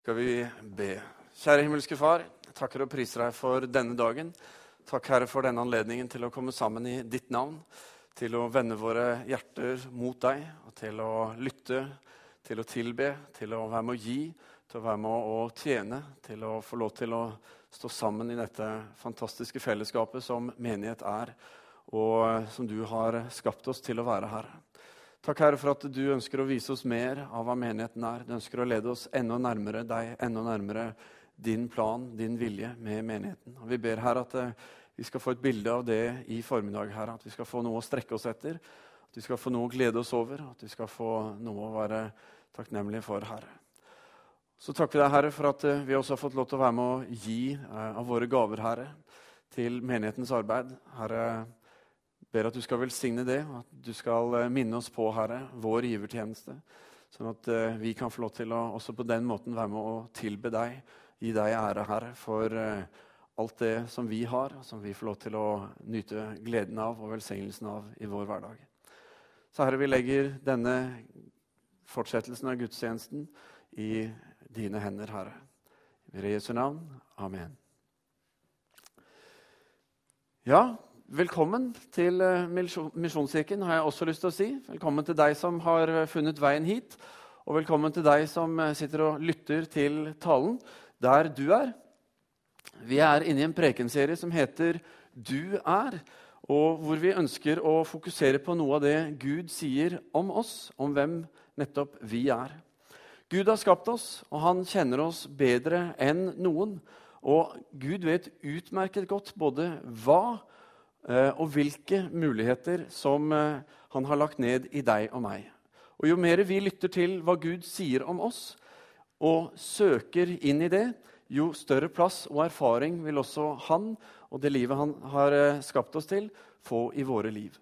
skal vi be. Kjære himmelske Far, jeg takker og priser deg for denne dagen. Takk, Herre, for denne anledningen til å komme sammen i ditt navn. Til å vende våre hjerter mot deg, og til å lytte, til å tilbe, til å være med å gi, til å være med å tjene, til å få lov til å stå sammen i dette fantastiske fellesskapet som menighet er, og som du har skapt oss til å være, Herre. Takk, Herre, for at du ønsker å vise oss mer av hva menigheten er. Du ønsker å lede oss enda nærmere deg, enda nærmere din plan, din vilje med menigheten. Og Vi ber, Herre, at eh, vi skal få et bilde av det i formiddag. Herre, At vi skal få noe å strekke oss etter, at vi skal få noe å glede oss over, at vi skal få noe å være takknemlige for, Herre. Så takker vi deg, Herre, for at eh, vi også har fått lov til å være med å gi eh, av våre gaver, Herre, til menighetens arbeid. Herre, ber at du skal velsigne det, og at du skal eh, minne oss på, Herre, vår givertjeneste. Sånn at uh, vi kan få lov til å også på den måten være med å tilbe deg, gi deg ære, Herre, for uh, alt det som vi har, som vi får lov til å nyte gleden av og velsignelsen av i vår hverdag. Så Herre, vi legger denne fortsettelsen av gudstjenesten i dine hender, Herre. I Jesu navn. Amen. Ja, Velkommen til eh, Misjonskirken, har jeg også lyst til å si. Velkommen til deg som har eh, funnet veien hit. Og velkommen til deg som eh, sitter og lytter til talen der du er. Vi er inne i en prekenserie som heter Du er, og hvor vi ønsker å fokusere på noe av det Gud sier om oss, om hvem nettopp vi er. Gud har skapt oss, og han kjenner oss bedre enn noen. Og Gud vet utmerket godt både hva og hvilke muligheter som eh, han har lagt ned i deg og meg. Og Jo mer vi lytter til hva Gud sier om oss, og søker inn i det, jo større plass og erfaring vil også han og det livet han har eh, skapt oss til, få i våre liv.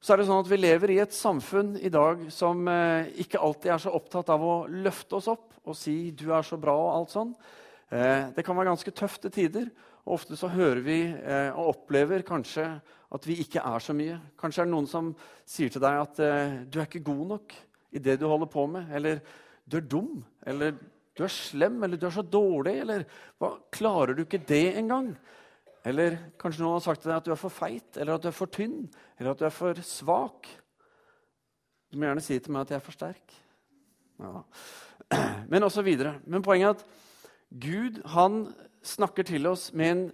Så er det sånn at Vi lever i et samfunn i dag som ikke alltid er så opptatt av å løfte oss opp og si 'du er så bra' og alt sånn. Det kan være ganske tøfte tider. Ofte så hører vi eh, og opplever kanskje at vi ikke er så mye. Kanskje er det noen som sier til deg at eh, du er ikke god nok i det du holder på med. Eller du er dum. Eller du er slem. Eller du er så dårlig. Eller hva, klarer du ikke det engang? Eller kanskje noen har sagt til deg at du er for feit, eller at du er for tynn, eller at du er for svak. Du må gjerne si til meg at jeg er for sterk. Ja. Men også videre. Men poenget er at Gud han snakker til oss med en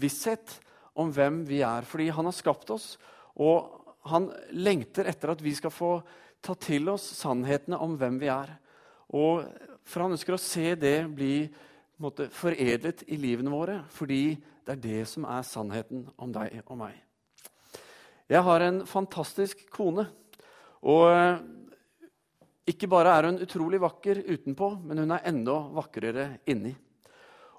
visshet om hvem vi er. Fordi han har skapt oss, og han lengter etter at vi skal få ta til oss sannhetene om hvem vi er. Og For han ønsker å se det bli måte, foredlet i livene våre, fordi det er det som er sannheten om deg og meg. Jeg har en fantastisk kone. Og eh, ikke bare er hun utrolig vakker utenpå, men hun er enda vakrere inni.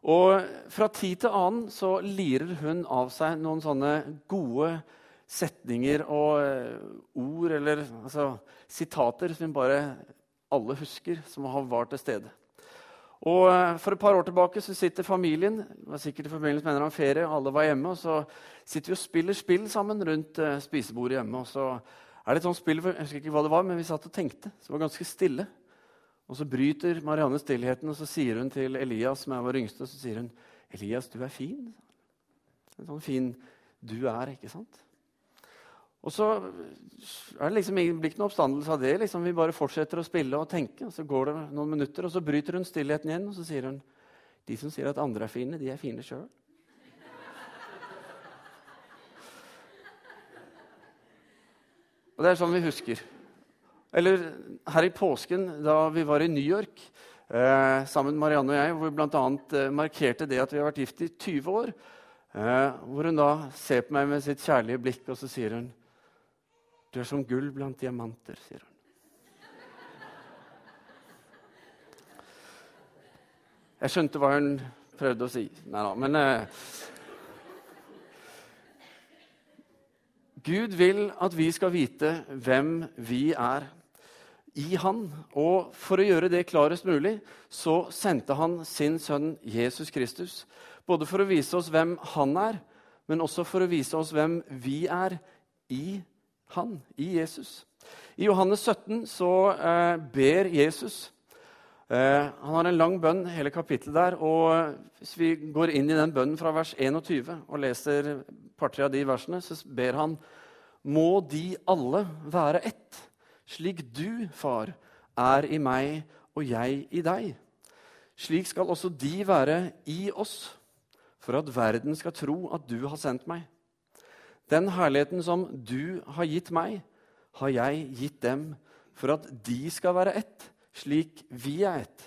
Og fra tid til annen så lirer hun av seg noen sånne gode setninger og eh, ord eller altså, sitater som bare alle husker, som har vært til stede. Og eh, For et par år tilbake så sitter familien det var sikkert i forbindelse med en ferie, alle var hjemme, og så sitter vi og spiller spill sammen rundt uh, spisebordet hjemme. og så er det et sånt spill, jeg husker ikke hva det var, men Vi satt og tenkte. Så det var ganske stille. Og så bryter Marianne stillheten og så sier hun til Elias, som er vår yngste, så sier hun, 'Elias, du er fin.' En sånn fin du er, ikke sant? Og så er det liksom ikke noen oppstandelse av det. Liksom, vi bare fortsetter å spille og tenke. og Så går det noen minutter, og så bryter hun stillheten igjen og så sier hun, 'De som sier at andre er fine, de er fine sjøl.' Og det er sånn vi husker. Eller her i påsken, da vi var i New York eh, sammen med Marianne og jeg, hvor vi bl.a. Eh, markerte det at vi har vært gift i 20 år. Eh, hvor hun da ser på meg med sitt kjærlige blikk, og så sier hun Du er som gull blant diamanter, sier hun. Jeg skjønte hva hun prøvde å si. Nei da, men eh, Gud vil at vi skal vite hvem vi er i han. Og for å gjøre det klarest mulig så sendte han sin sønn Jesus Kristus. Både for å vise oss hvem han er, men også for å vise oss hvem vi er i han, i Jesus. I Johannes 17 så eh, ber Jesus Eh, han har en lang bønn, hele kapittelet der. og Hvis vi går inn i den bønnen fra vers 21 og leser par-tre av de versene, så ber han må de alle være ett, slik du, far, er i meg og jeg i deg. Slik skal også de være i oss, for at verden skal tro at du har sendt meg. Den herligheten som du har gitt meg, har jeg gitt dem, for at de skal være ett slik vi er ett,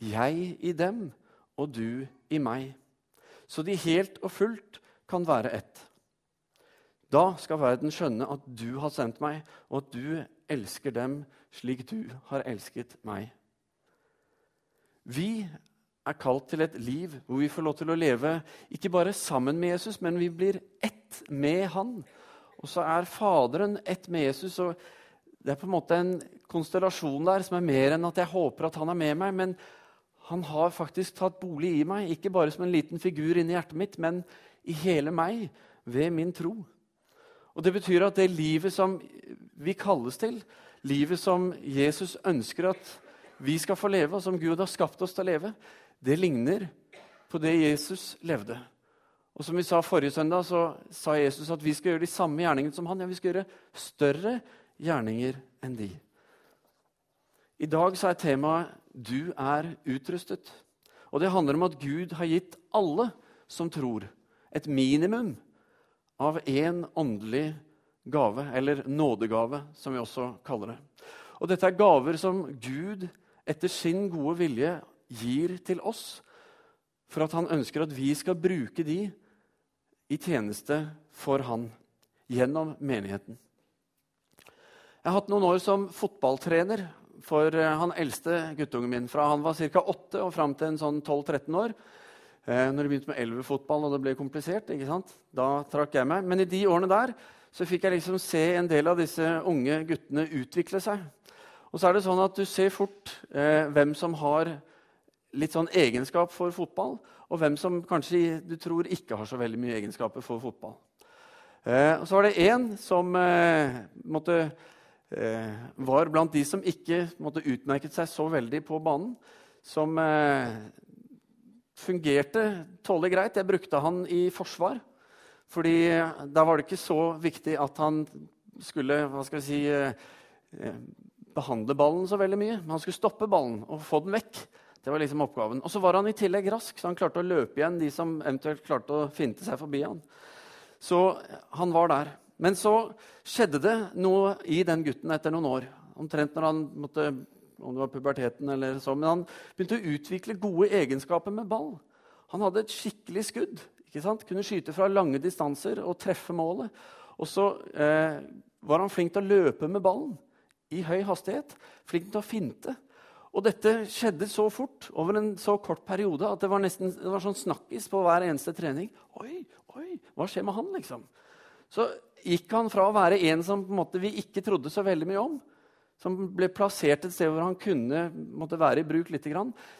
jeg i dem og du i meg, så de helt og fullt kan være ett. Da skal verden skjønne at du har sendt meg, og at du elsker dem slik du har elsket meg. Vi er kalt til et liv hvor vi får lov til å leve ikke bare sammen med Jesus, men vi blir ett med han. Og så er Faderen ett med Jesus. og det er på en måte en konstellasjon der som er mer enn at jeg håper at han er med meg. Men han har faktisk tatt bolig i meg, ikke bare som en liten figur inni hjertet mitt, men i hele meg ved min tro. Og Det betyr at det livet som vi kalles til, livet som Jesus ønsker at vi skal få leve, og som Gud har skapt oss til å leve, det ligner på det Jesus levde. Og som vi sa Forrige søndag så sa Jesus at vi skal gjøre de samme gjerningene som han. Ja, vi skal gjøre større gjerninger enn de. I dag så er temaet 'Du er utrustet'. Og Det handler om at Gud har gitt alle som tror, et minimum av én åndelig gave, eller nådegave, som vi også kaller det. Og Dette er gaver som Gud etter sin gode vilje gir til oss, for at han ønsker at vi skal bruke de i tjeneste for han gjennom menigheten. Jeg har hatt noen år som fotballtrener for eh, han eldste guttungen min. Fra han var ca. 8 og fram til en sånn 12-13 år. Eh, når det begynte med elvefotball og det ble komplisert, da trakk jeg meg. Men i de årene der så fikk jeg liksom se en del av disse unge guttene utvikle seg. Og så er det sånn at du ser fort eh, hvem som har litt sånn egenskap for fotball, og hvem som kanskje du tror ikke har så veldig mye egenskaper for fotball. Eh, og så var det én som eh, måtte Eh, var blant de som ikke måtte, utmerket seg så veldig på banen. Som eh, fungerte tålelig greit. Jeg brukte han i forsvar. Fordi da var det ikke så viktig at han skulle hva skal vi si, eh, behandle ballen så veldig mye. Men han skulle stoppe ballen og få den vekk. Det var liksom oppgaven. Og så var han i tillegg rask, så han klarte å løpe igjen de som eventuelt klarte å finte seg forbi han. Så han var der. Men så skjedde det noe i den gutten etter noen år. Omtrent når han måtte, om det var puberteten eller så, Men han begynte å utvikle gode egenskaper med ball. Han hadde et skikkelig skudd. ikke sant? Kunne skyte fra lange distanser og treffe målet. Og så eh, var han flink til å løpe med ballen i høy hastighet. Flink til å finte. Og dette skjedde så fort over en så kort periode at det var nesten det var sånn snakkis på hver eneste trening. Oi, oi, hva skjer med han, liksom? Så gikk han fra å være en som måte, vi ikke trodde så veldig mye om, som ble plassert et sted hvor han kunne måtte være i bruk litt,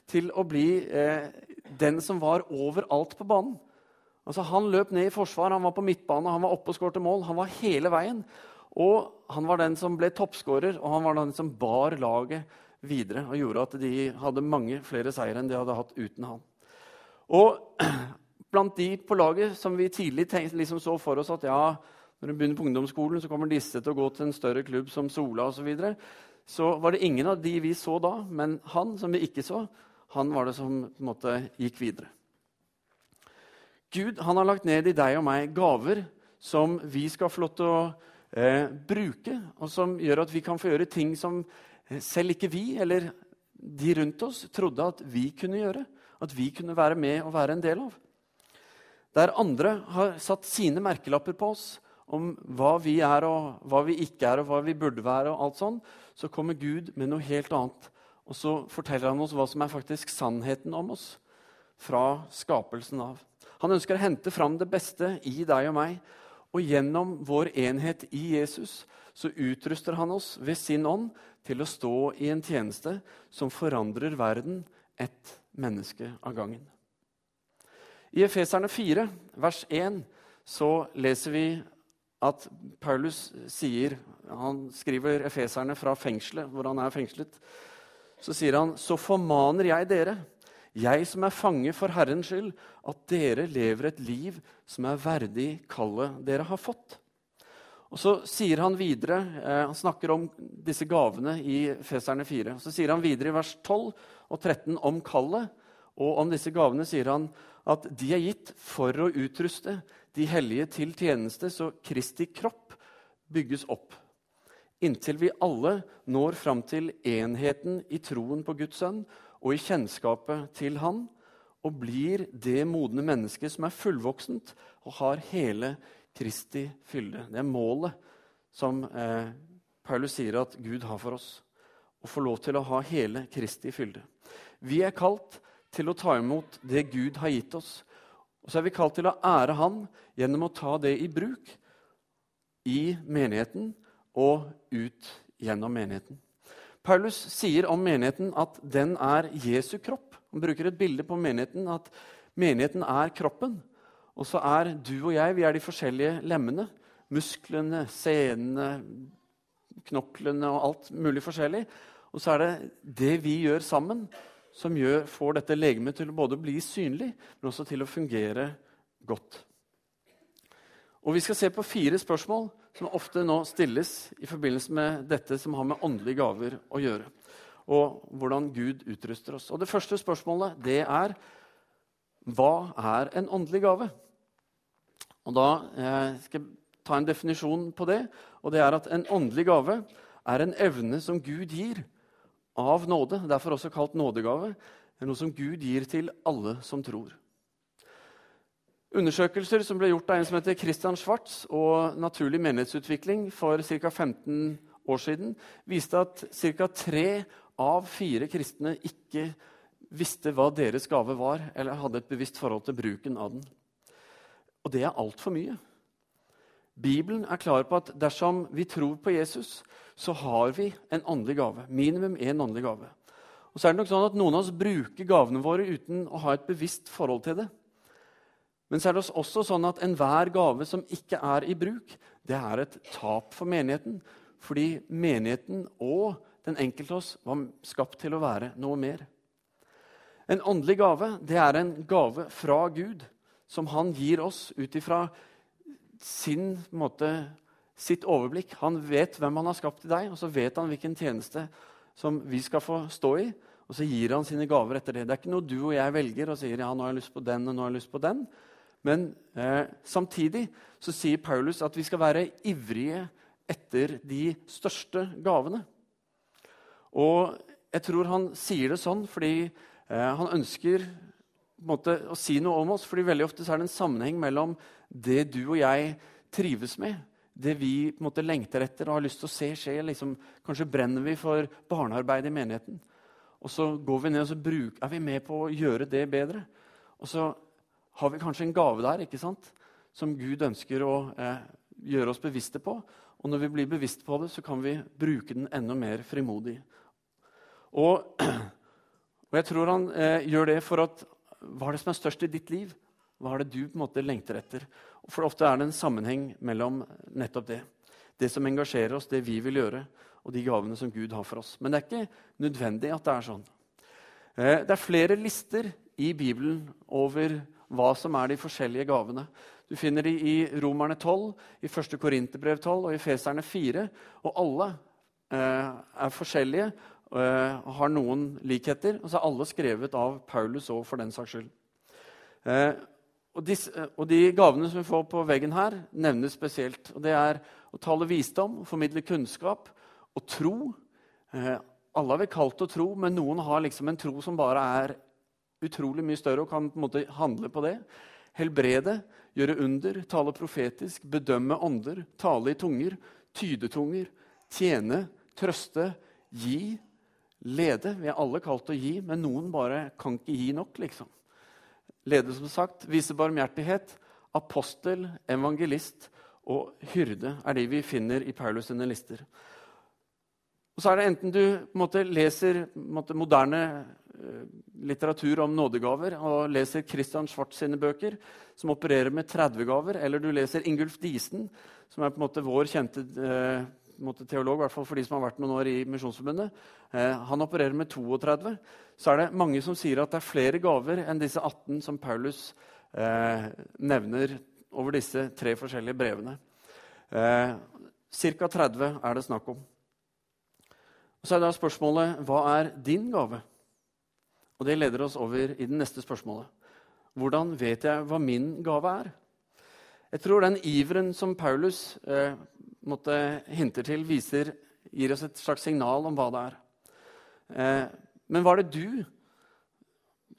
til å bli eh, den som var overalt på banen. Altså, han løp ned i forsvar, han var på midtbane, han var oppe og skårte mål. Han var hele veien. Og han var den som ble toppskårer, og han var den som bar laget videre og gjorde at de hadde mange flere seire enn de hadde hatt uten han. Og blant de på laget som vi tidlig tenkte, liksom så for oss at ja, når du begynner på ungdomsskolen, så kommer disse til å gå til en større klubb som Sola osv. Så, videre. så var det ingen av de vi så da, men han som vi ikke så, han var det som på en måte gikk videre. Gud han har lagt ned i deg og meg gaver som vi skal få lov til å eh, bruke, og som gjør at vi kan få gjøre ting som eh, selv ikke vi eller de rundt oss trodde at vi kunne gjøre. At vi kunne være med og være en del av. Der andre har satt sine merkelapper på oss, om hva vi er, og hva vi ikke er, og hva vi burde være, og alt sånn, så kommer Gud med noe helt annet. Og så forteller han oss hva som er faktisk sannheten om oss fra skapelsen av. Han ønsker å hente fram det beste i deg og meg. Og gjennom vår enhet i Jesus så utruster han oss ved sin ånd til å stå i en tjeneste som forandrer verden ett menneske av gangen. I Efeserne 4, vers 1, så leser vi at Paulus sier Han skriver efeserne fra fengselet, hvor han er fengslet. så sier han, så formaner jeg dere, jeg som er fange for Herrens skyld, at dere lever et liv som er verdig kallet dere har fått. Og Så sier han videre, eh, han snakker om disse gavene i Feserne 4. Så sier han videre i vers 12 og 13 om kallet. Og om disse gavene sier han at de er gitt for å utruste de hellige til tjeneste, så Kristi kropp bygges opp. Inntil vi alle når fram til enheten i troen på Guds sønn og i kjennskapet til Han, og blir det modne mennesket som er fullvoksent og har hele Kristi fylde. Det er målet som eh, Paulus sier at Gud har for oss. Å få lov til å ha hele Kristi fylde. Vi er kalt til å ta imot det Gud har gitt oss. Og så er vi kalt til å ære Han gjennom å ta det i bruk i menigheten og ut gjennom menigheten. Paulus sier om menigheten at den er Jesu kropp. Han bruker et bilde på menigheten at menigheten er kroppen. Og så er du og jeg vi er de forskjellige lemmene. Musklene, senene, knoklene og alt mulig forskjellig. Og så er det det vi gjør sammen, som gjør, får dette legemet til å både bli synlig, men også til å fungere godt. Og Vi skal se på fire spørsmål som ofte nå stilles i forbindelse med dette som har med åndelige gaver å gjøre. Og hvordan Gud utruster oss. Og Det første spørsmålet det er hva er en åndelig gave? Og Da eh, skal jeg ta en definisjon på det. og det er at En åndelig gave er en evne som Gud gir av nåde. Derfor også kalt nådegave. Er noe som Gud gir til alle som tror. Undersøkelser som ble gjort av en som heter Christian Schwartz og Naturlig menighetsutvikling for ca. 15 år siden, viste at ca. tre av fire kristne ikke visste hva deres gave var, eller hadde et bevisst forhold til bruken av den. Og det er altfor mye. Bibelen er klar på at dersom vi tror på Jesus, så har vi en åndelig gave. Minimum én åndelig gave. Og så er det nok sånn at Noen av oss bruker gavene våre uten å ha et bevisst forhold til det. Men så er det også sånn at enhver gave som ikke er i bruk, det er et tap for menigheten. Fordi menigheten og den enkelte oss var skapt til å være noe mer. En åndelig gave det er en gave fra Gud som han gir oss ut ifra sin måte, sitt overblikk. Han vet hvem han har skapt i deg, og så vet han hvilken tjeneste som vi skal få stå i. Og så gir han sine gaver etter det. Det er ikke noe du og jeg velger og sier ja, nå har jeg lyst på den og nå har jeg lyst på den. Men eh, samtidig så sier Paulus at vi skal være ivrige etter de største gavene. Og jeg tror han sier det sånn fordi eh, han ønsker måte, å si noe om oss. fordi veldig ofte er det en sammenheng mellom det du og jeg trives med, det vi på en måte lengter etter og har lyst til å se skje. Liksom, kanskje brenner vi for barnearbeid i menigheten. Og så går vi ned og så bruk, er vi med på å gjøre det bedre. Og så har vi kanskje en gave der ikke sant? som Gud ønsker å eh, gjøre oss bevisste på. Og når vi blir bevisst på det, så kan vi bruke den enda mer frimodig. Og, og jeg tror han eh, gjør det for at hva er det som er størst i ditt liv? Hva er det du på en måte lengter etter? For Ofte er det en sammenheng mellom nettopp det. Det som engasjerer oss, det vi vil gjøre, og de gavene som Gud har for oss. Men det er ikke nødvendig at det er sånn. Eh, det er flere lister i Bibelen over hva som er de forskjellige gavene. Du finner de i Romerne 12, i 1. Korinterbrev 12 og i Feserne 4. Og alle eh, er forskjellige og har noen likheter. Og så er alle skrevet av Paulus òg, for den saks skyld. Og, disse, uh, og, de gavene som vi får på veggen her, nevnes spesielt. Og det er å tale visdom, formidle kunnskap og tro. alle har vi kalt å tro, men noen har liksom en tro som bare er utrolig mye større og kan på en måte handle på det. Helbrede, gjøre under, tale profetisk, bedømme ånder, tale i tunger, tyde tunger, tjene, trøste, gi, Lede. Vi er alle kalt å gi, men noen bare kan ikke gi nok. liksom. Lede, som sagt, viser barmhjertighet. Apostel, evangelist og hyrde er de vi finner i Paulus sine lister. Og så er det Enten du måte, leser måte, moderne uh, litteratur om nådegaver og leser Christian Schwartz sine bøker, som opererer med 30 gaver, eller du leser Ingulf Diesen, som er på en måte vår kjente uh, måte, teolog, i hvert fall for de som har vært noen år i Misjonsforbundet. Eh, han opererer med 32. Så er det mange som sier at det er flere gaver enn disse 18 som Paulus eh, nevner over disse tre forskjellige brevene. Eh, Ca. 30 er det snakk om. Og Så er da spørsmålet hva er din gave? Og Det leder oss over i det neste spørsmålet. Hvordan vet jeg hva min gave er? Jeg tror den iveren som Paulus eh, måtte hinter til, viser, gir oss et slags signal om hva det er. Eh, men hva er det du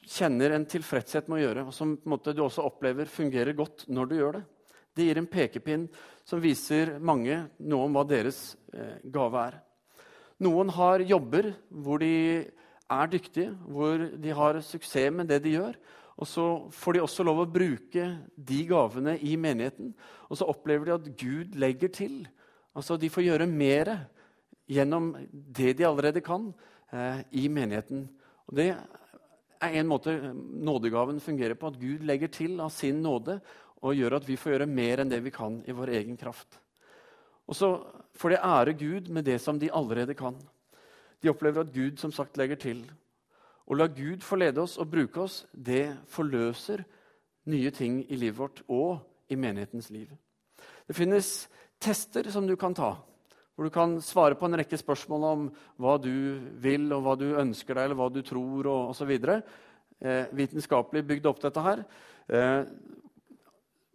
kjenner en tilfredshet med å gjøre, og som måte, du også opplever fungerer godt når du gjør det? Det gir en pekepinn som viser mange noe om hva deres eh, gave er. Noen har jobber hvor de er dyktige, hvor de har suksess med det de gjør. Og så får de også lov å bruke de gavene i menigheten. Og så opplever de at Gud legger til. Altså De får gjøre mer gjennom det de allerede kan, eh, i menigheten. Og Det er en måte nådegaven fungerer på. At Gud legger til av sin nåde og gjør at vi får gjøre mer enn det vi kan i vår egen kraft. Og så får de ære Gud med det som de allerede kan. De opplever at Gud som sagt legger til. Å la Gud få lede oss og bruke oss, det forløser nye ting i livet vårt og i menighetens liv. Det finnes tester som du kan ta, hvor du kan svare på en rekke spørsmål om hva du vil, og hva du ønsker deg, eller hva du tror, og osv. Eh, vitenskapelig bygd opp dette her. Eh,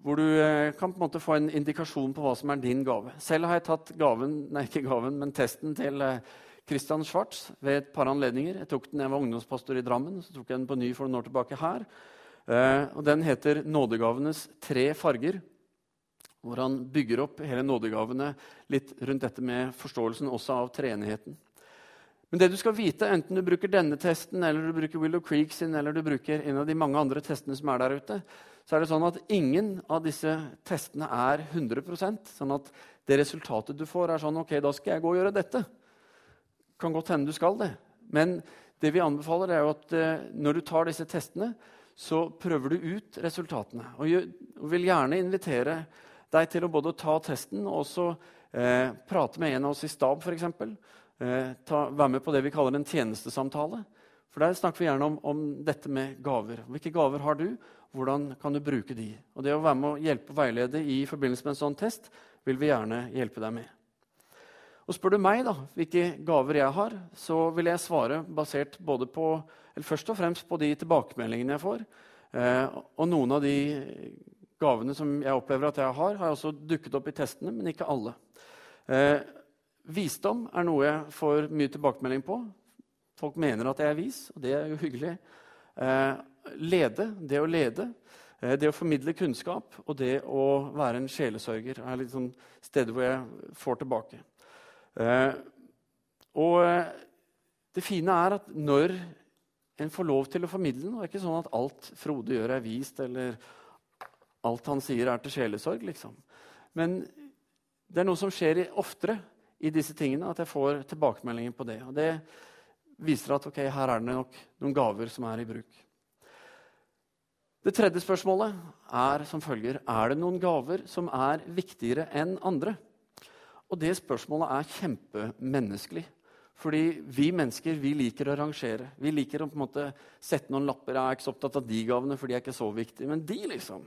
hvor du eh, kan på en måte få en indikasjon på hva som er din gave. Selv har jeg tatt gaven, nei, ikke gaven, men testen til eh, Christian Schwartz ved et par anledninger. Jeg tok den jeg var ungdomspastor i Drammen. Så tok jeg den på ny for noen år tilbake her. Eh, og Den heter 'Nådegavenes tre farger', hvor han bygger opp hele nådegavene litt rundt dette med forståelsen også av treenigheten. Men det du skal vite, enten du bruker denne testen, eller du bruker Willow Creek sin, eller du bruker en av de mange andre testene som er der ute, så er det sånn at ingen av disse testene er 100% Sånn at det resultatet du får, er sånn Ok, da skal jeg gå og gjøre dette kan godt hende du skal det. Men det vi anbefaler, er jo at eh, når du tar disse testene, så prøver du ut resultatene. Og vil gjerne invitere deg til å både ta testen og også eh, prate med en av oss i stab, f.eks. Eh, være med på det vi kaller en tjenestesamtale. For Der snakker vi gjerne om, om, dette med gaver. Hvilke gaver har du? Hvordan kan du bruke de? Og Det å være med å hjelpe og veilede i forbindelse med en sånn test vil vi gjerne hjelpe deg med. Og spør du meg da, hvilke gaver jeg har, så vil jeg svare basert både på, eller først og fremst på de tilbakemeldingene jeg får. Eh, og noen av de gavene som jeg opplever at jeg har, har også dukket opp i testene, men ikke alle. Eh, visdom er noe jeg får mye tilbakemelding på. Folk mener at jeg er vis, og det er jo hyggelig. Eh, lede, det å lede. Eh, det å formidle kunnskap og det å være en sjelesørger er litt sånn steder hvor jeg får tilbake. Eh, og eh, det fine er at når en får lov til å formidle og Det er ikke sånn at alt Frode gjør, er vist, eller alt han sier, er til sjelesorg. liksom. Men det er noe som skjer oftere i disse tingene, at jeg får tilbakemeldinger på det. Og det viser at okay, her er det nok noen gaver som er i bruk. Det tredje spørsmålet er som følger Er det noen gaver som er viktigere enn andre. Og det spørsmålet er kjempemenneskelig. Fordi vi mennesker vi liker å rangere. Vi liker å på en måte sette noen lapper. Jeg er ikke så opptatt av de gavene, for de er ikke så viktige. Men de, liksom,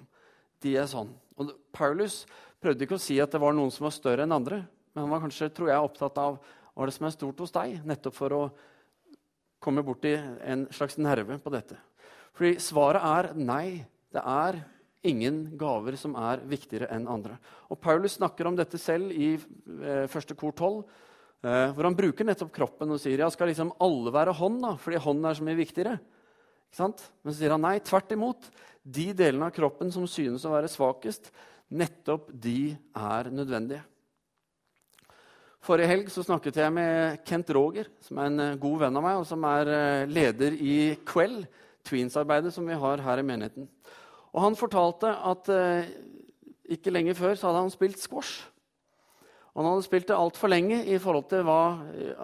de er sånn. Og Paulus prøvde ikke å si at det var noen som var større enn andre. Men han var kanskje tror jeg, opptatt av hva det som er stort hos deg, nettopp for å komme borti en slags nerve på dette. Fordi svaret er nei. Det er ingen gaver som er viktigere enn andre. Og Paulus snakker om dette selv i eh, første kor 12, eh, hvor han bruker nettopp kroppen og sier ja, skal liksom alle være hånd, da, fordi hånden er så mye viktigere. Men så sier han nei, tvert imot. De delene av kroppen som synes å være svakest, nettopp de er nødvendige. Forrige helg så snakket jeg med Kent Roger, som er en eh, god venn av meg, og som er leder i Quell, Tweens-arbeidet som vi har her i menigheten. Og han fortalte at eh, ikke lenge før så hadde han spilt squash. Og han hadde spilt det altfor lenge i forhold til hva,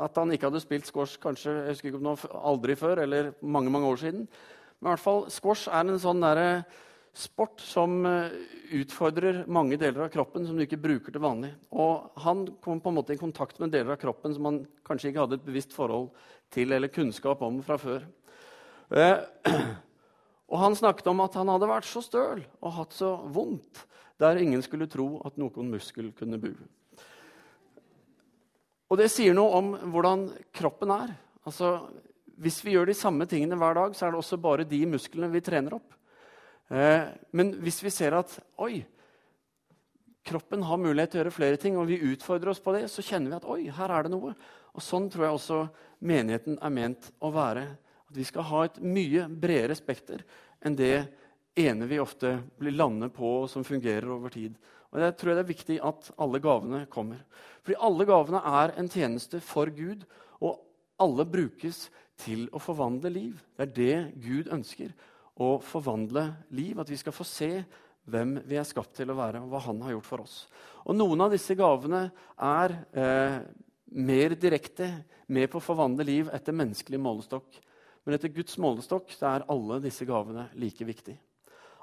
at han ikke hadde spilt squash kanskje, jeg husker ikke om det aldri før eller mange mange år siden. Men i hvert fall, squash er en sånn der sport som eh, utfordrer mange deler av kroppen som du ikke bruker til vanlig. Og han kom på en måte i kontakt med deler av kroppen som han kanskje ikke hadde et bevisst forhold til eller kunnskap om fra før. Eh, og han snakket om at han hadde vært så støl og hatt så vondt der ingen skulle tro at noen muskel kunne bue. Og det sier noe om hvordan kroppen er. Altså, hvis vi gjør de samme tingene hver dag, så er det også bare de musklene vi trener opp. Eh, men hvis vi ser at oi, kroppen har mulighet til å gjøre flere ting, og vi utfordrer oss på det, så kjenner vi at oi, her er det noe. Og Sånn tror jeg også menigheten er ment å være. At vi skal ha et mye bredere spekter enn det ene vi ofte blir landet på, som fungerer over tid. Og Jeg tror det er viktig at alle gavene kommer. Fordi alle gavene er en tjeneste for Gud, og alle brukes til å forvandle liv. Det er det Gud ønsker å forvandle liv. At vi skal få se hvem vi er skapt til å være, og hva han har gjort for oss. Og Noen av disse gavene er eh, mer direkte med på å forvandle liv etter menneskelig målestokk. Men etter Guds målestokk er alle disse gavene like viktige.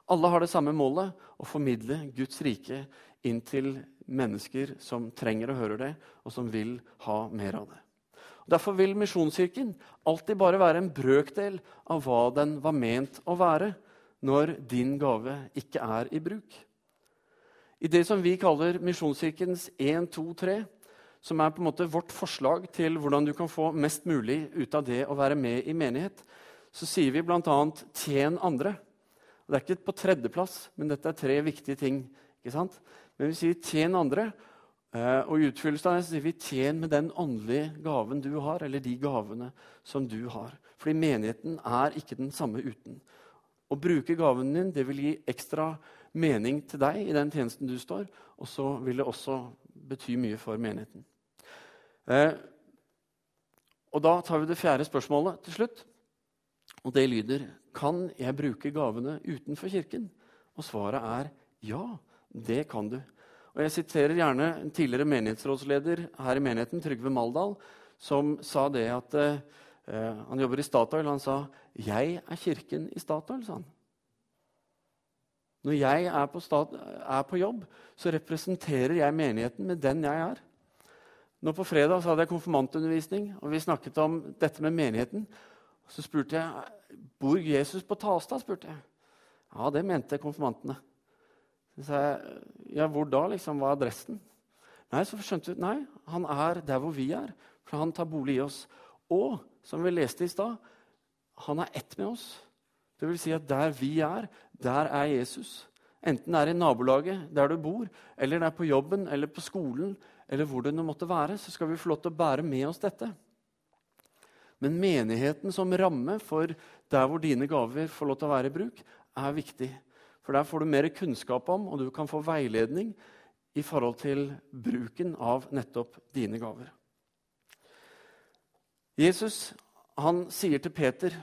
Alle har det samme målet å formidle Guds rike inn til mennesker som trenger å høre det, og som vil ha mer av det. Derfor vil Misjonskirken alltid bare være en brøkdel av hva den var ment å være når din gave ikke er i bruk. I det som vi kaller Misjonskirkens 1, 2, 3, som er på en måte vårt forslag til hvordan du kan få mest mulig ut av det å være med i menighet, så sier vi bl.a.: tjen andre. Det er ikke på tredjeplass, men dette er tre viktige ting. ikke sant? Men vi sier tjen andre, Eh, og I utfyllelse av det sier vi 'tjen med den åndelige gaven du har', eller de gavene som du har. Fordi menigheten er ikke den samme uten. Å bruke gaven din det vil gi ekstra mening til deg i den tjenesten du står, og så vil det også bety mye for menigheten. Eh, og Da tar vi det fjerde spørsmålet til slutt. Og det lyder Kan jeg bruke gavene utenfor kirken? Og svaret er ja, det kan du. Og Jeg siterer gjerne en tidligere menighetsrådsleder her i menigheten, Trygve Maldal, som sa det at eh, Han jobber i Statoil. Han sa 'Jeg er kirken i Statoil', sa han. Når jeg er på, stat, er på, jobb, så representerer jeg menigheten med den jeg er. Nå På fredag så hadde jeg konfirmantundervisning, og vi snakket om dette med menigheten. Så spurte jeg bor Jesus på Tastad. spurte jeg. Ja, det mente konfirmantene. Så sa jeg, ja, hvor da? liksom, Hva er adressen? Nei, så skjønte vi nei, han er der hvor vi er. For han tar bolig i oss. Og som vi leste i stad, han er ett med oss. Det vil si at der vi er, der er Jesus. Enten det er i nabolaget der du bor, eller det er på jobben eller på skolen, eller hvor det nå måtte være, så skal vi få lov til å bære med oss dette. Men menigheten som ramme for der hvor dine gaver får lov til å være i bruk, er viktig. For der får du mer kunnskap om, og du kan få veiledning i forhold til bruken av nettopp dine gaver. Jesus han sier til Peter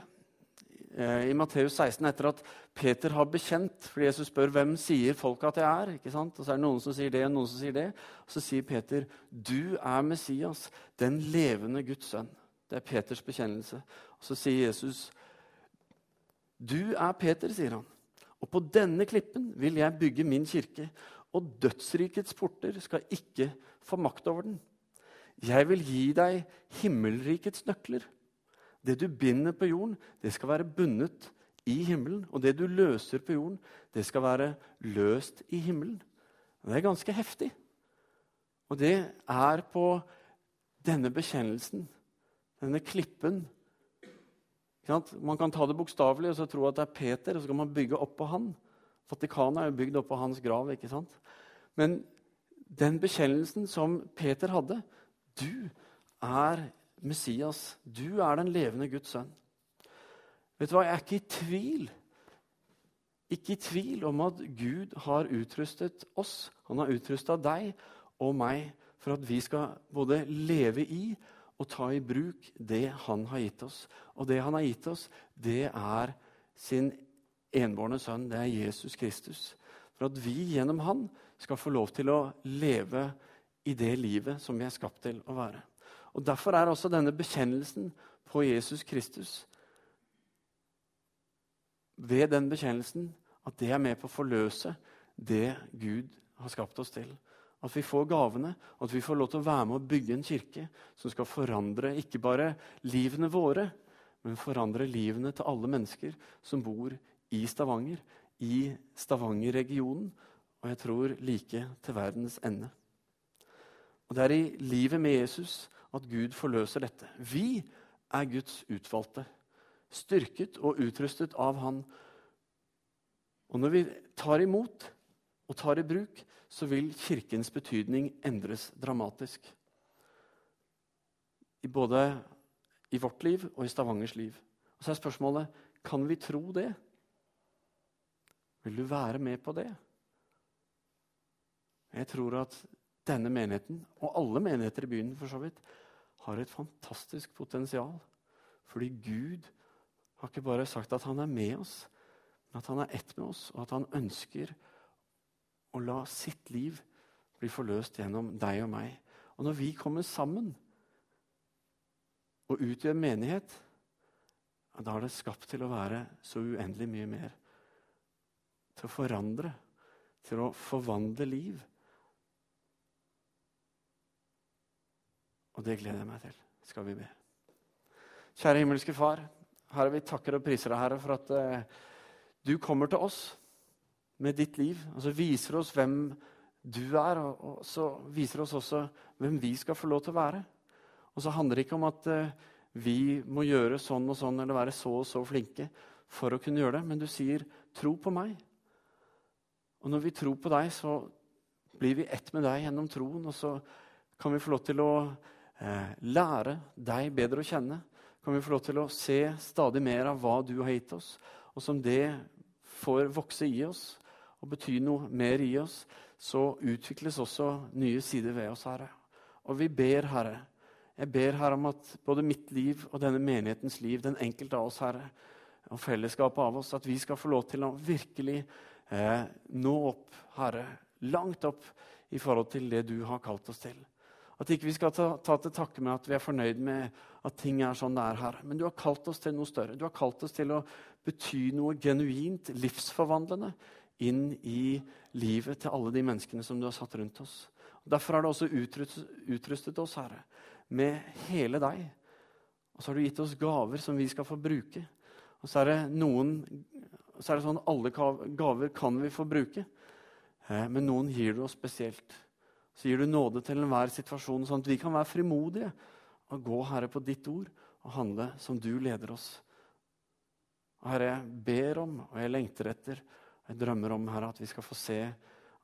i Matteus 16 etter at Peter har bekjent fordi Jesus spør hvem sier folk at jeg er. ikke sant? Og så er det noen som sier det, og noen som sier det. Og så sier Peter, 'Du er Messias, den levende Guds sønn'. Det er Peters bekjennelse. Og så sier Jesus, 'Du er Peter', sier han. Og på denne klippen vil jeg bygge min kirke, og dødsrikets porter skal ikke få makt over den. Jeg vil gi deg himmelrikets nøkler. Det du binder på jorden, det skal være bundet i himmelen. Og det du løser på jorden, det skal være løst i himmelen. Det er ganske heftig. Og det er på denne bekjennelsen, denne klippen, man kan ta det bokstavelig og så tro at det er Peter, og så kan man bygge oppå han. Vatikanet er jo bygd oppå hans grav. ikke sant? Men den bekjennelsen som Peter hadde Du er Messias. Du er den levende Guds sønn. Vet du hva? Jeg er ikke i tvil ikke i tvil om at Gud har utrustet oss. Han har utrusta deg og meg for at vi skal både leve i og ta i bruk det han har gitt oss. Og det han har gitt oss, det er sin enbårne sønn. Det er Jesus Kristus. For at vi gjennom han skal få lov til å leve i det livet som vi er skapt til å være. Og Derfor er også denne bekjennelsen på Jesus Kristus Ved den bekjennelsen At det er med på å forløse det Gud har skapt oss til. At vi får gavene, at vi får lov til å være med å bygge en kirke som skal forandre ikke bare livene våre, men forandre livene til alle mennesker som bor i Stavanger, i Stavanger-regionen, og jeg tror like til verdens ende. Og Det er i livet med Jesus at Gud forløser dette. Vi er Guds utvalgte, styrket og utrustet av Han. Og når vi tar imot og tar i bruk, så vil Kirkens betydning endres dramatisk. I både i vårt liv og i Stavangers liv. Og Så er spørsmålet kan vi tro det. Vil du være med på det? Jeg tror at denne menigheten, og alle menigheter i byen, for så vidt, har et fantastisk potensial. Fordi Gud har ikke bare sagt at han er med oss, men at han er ett med oss, og at han ønsker å la sitt liv bli forløst gjennom deg og meg. Og når vi kommer sammen og utgjør menighet, da er det skapt til å være så uendelig mye mer. Til å forandre, til å forvandle liv. Og det gleder jeg meg til. Skal vi be. Kjære himmelske Far. Herre, vi takker og priser deg, Herre, for at eh, du kommer til oss med ditt liv. Og så viser oss hvem du er, og, og så viser oss også hvem vi skal få lov til å være. Og så handler det ikke om at eh, vi må gjøre sånn og sånn eller være så og så flinke for å kunne gjøre det, men du sier 'tro på meg'. Og når vi tror på deg, så blir vi ett med deg gjennom troen, og så kan vi få lov til å lære deg bedre å kjenne. Kan vi få lov til å se stadig mer av hva du har gitt oss, og som det får vokse i oss og bety noe mer i oss, så utvikles også nye sider ved oss, Herre. Og vi ber, Herre, jeg ber Herre om at både mitt liv og denne menighetens liv, den enkelte av oss, Herre, og fellesskapet av oss, at vi skal få lov til å virkelig eh, nå opp, Herre, langt opp i forhold til det du har kalt oss til. At ikke vi skal ta, ta, til takke med at vi er fornøyd med at ting er sånn det er her. Men du har kalt oss til noe større. Du har kalt oss til å bety noe genuint livsforvandlende inn i livet til alle de menneskene som du har satt rundt oss. Derfor har du også utrustet, utrustet oss, Herre, med hele deg. Og så har du gitt oss gaver som vi skal få bruke. Og så er det noen så er det sånn alle gaver kan vi få bruke, eh, men noen gir du oss spesielt. Så gir du nåde til enhver situasjon, sånn at vi kan være frimodige og gå, Herre, på ditt ord og handle som du leder oss. Herre, jeg ber om, og jeg lengter etter, og jeg drømmer om, Herre, at vi skal få se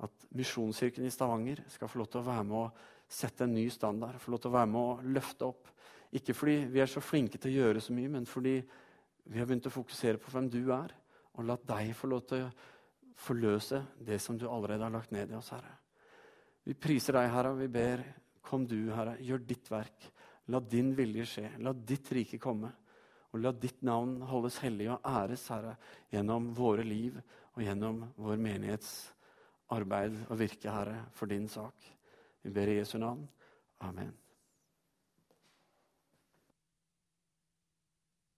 at Misjonskirken i Stavanger skal få lov til å være med å sette en ny standard, få lov til å være med å løfte opp. Ikke fordi vi er så flinke til å gjøre så mye, men fordi vi har begynt å fokusere på hvem du er, og la deg få lov til å forløse det som du allerede har lagt ned i oss, Herre. Vi priser deg, Herre, og vi ber, kom du, Herre, gjør ditt verk. La din vilje skje. La ditt rike komme. Og la ditt navn holdes hellig og æres, Herre, gjennom våre liv og gjennom vår menighets arbeid og virke, Herre, for din sak. Vi ber i Jesu navn. Amen.